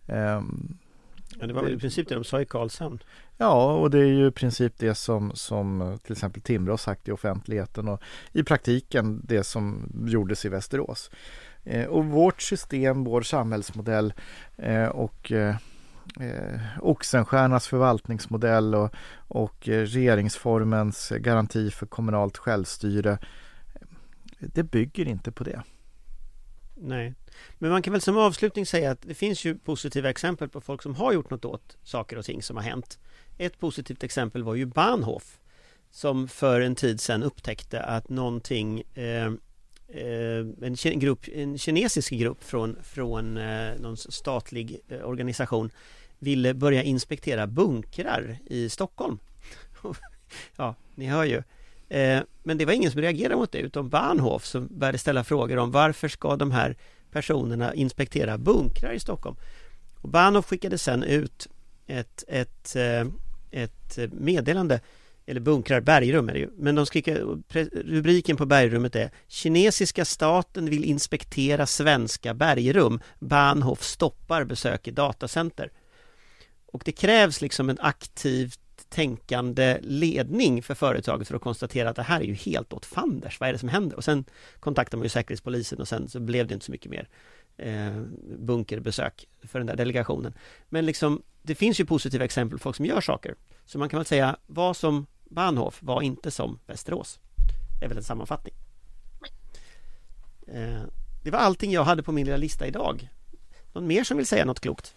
Ehm, ja, Det var väl i princip det de sa i Karlshamn Ja, och det är ju i princip det som, som eh, till exempel Timrå har sagt i offentligheten och i praktiken det som gjordes i Västerås. Eh, och vårt system, vår samhällsmodell eh, och eh, eh, Oxenstiernas förvaltningsmodell och, och eh, regeringsformens garanti för kommunalt självstyre. Det bygger inte på det. Nej. Men man kan väl som avslutning säga att det finns ju positiva exempel på folk som har gjort något åt saker och ting som har hänt. Ett positivt exempel var ju Bahnhof Som för en tid sedan upptäckte att någonting eh, Eh, en, grupp, en kinesisk grupp från, från eh, någon statlig eh, organisation ville börja inspektera bunkrar i Stockholm. ja, ni hör ju. Men det var ingen som reagerade mot det utom Bahnhof som började ställa frågor om varför ska de här personerna inspektera bunkrar i Stockholm? Och Bahnhof skickade sen ut ett, ett, ett meddelande eller bunkrar, bergrum är det ju, men de skriker, rubriken på bergrummet är Kinesiska staten vill inspektera svenska bergrum, Bahnhof stoppar besök i datacenter. Och det krävs liksom en aktivt tänkande ledning för företaget för att konstatera att det här är ju helt åt fanders, vad är det som händer? Och sen kontaktar man ju Säkerhetspolisen och sen så blev det inte så mycket mer eh, bunkerbesök för den där delegationen. Men liksom, det finns ju positiva exempel på folk som gör saker. Så man kan väl säga, vad som Bahnhof var inte som Västerås. Det är väl en sammanfattning. Eh, det var allting jag hade på min lilla lista idag. Någon mer som vill säga något klokt?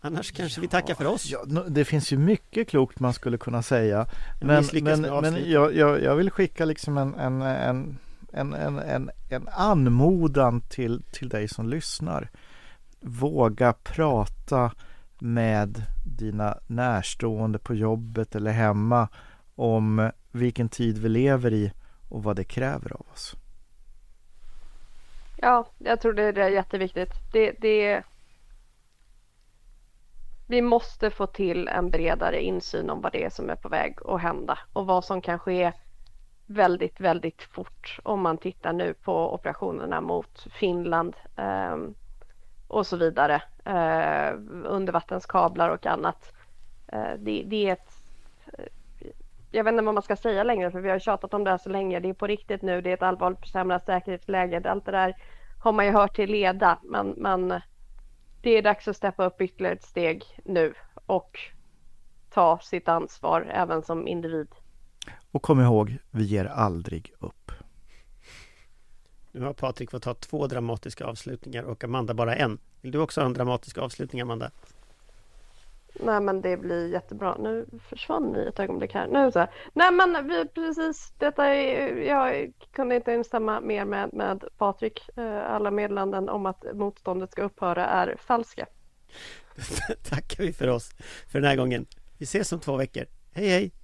Annars kanske vi tackar för oss. Ja, det finns ju mycket klokt man skulle kunna säga. Men, men, men jag, jag, jag vill skicka liksom en, en, en, en, en, en, en anmodan till, till dig som lyssnar. Våga prata med dina närstående på jobbet eller hemma om vilken tid vi lever i och vad det kräver av oss. Ja, jag tror det är jätteviktigt. Det, det... Vi måste få till en bredare insyn om vad det är som är på väg att hända och vad som kan ske väldigt, väldigt fort om man tittar nu på operationerna mot Finland eh, och så vidare. Eh, undervattenskablar och annat. Eh, det, det är ett eh, jag vet inte vad man ska säga längre för vi har tjatat om det här så länge. Det är på riktigt nu. Det är ett allvarligt försämrat säkerhetsläge. Allt det där har man ju hört till leda. Men, men det är dags att steppa upp ytterligare ett steg nu och ta sitt ansvar även som individ. Och kom ihåg, vi ger aldrig upp. Nu har Patrik fått ha två dramatiska avslutningar och Amanda bara en. Vill du också ha en dramatisk avslutning Amanda? Nej men det blir jättebra. Nu försvann ni ett ögonblick här. Nu så här. Nej men vi, precis detta är, jag kunde inte instämma mer med, med Patrik. Eh, Alla meddelanden om att motståndet ska upphöra är falska. Tackar vi för oss för den här gången. Vi ses om två veckor. Hej hej!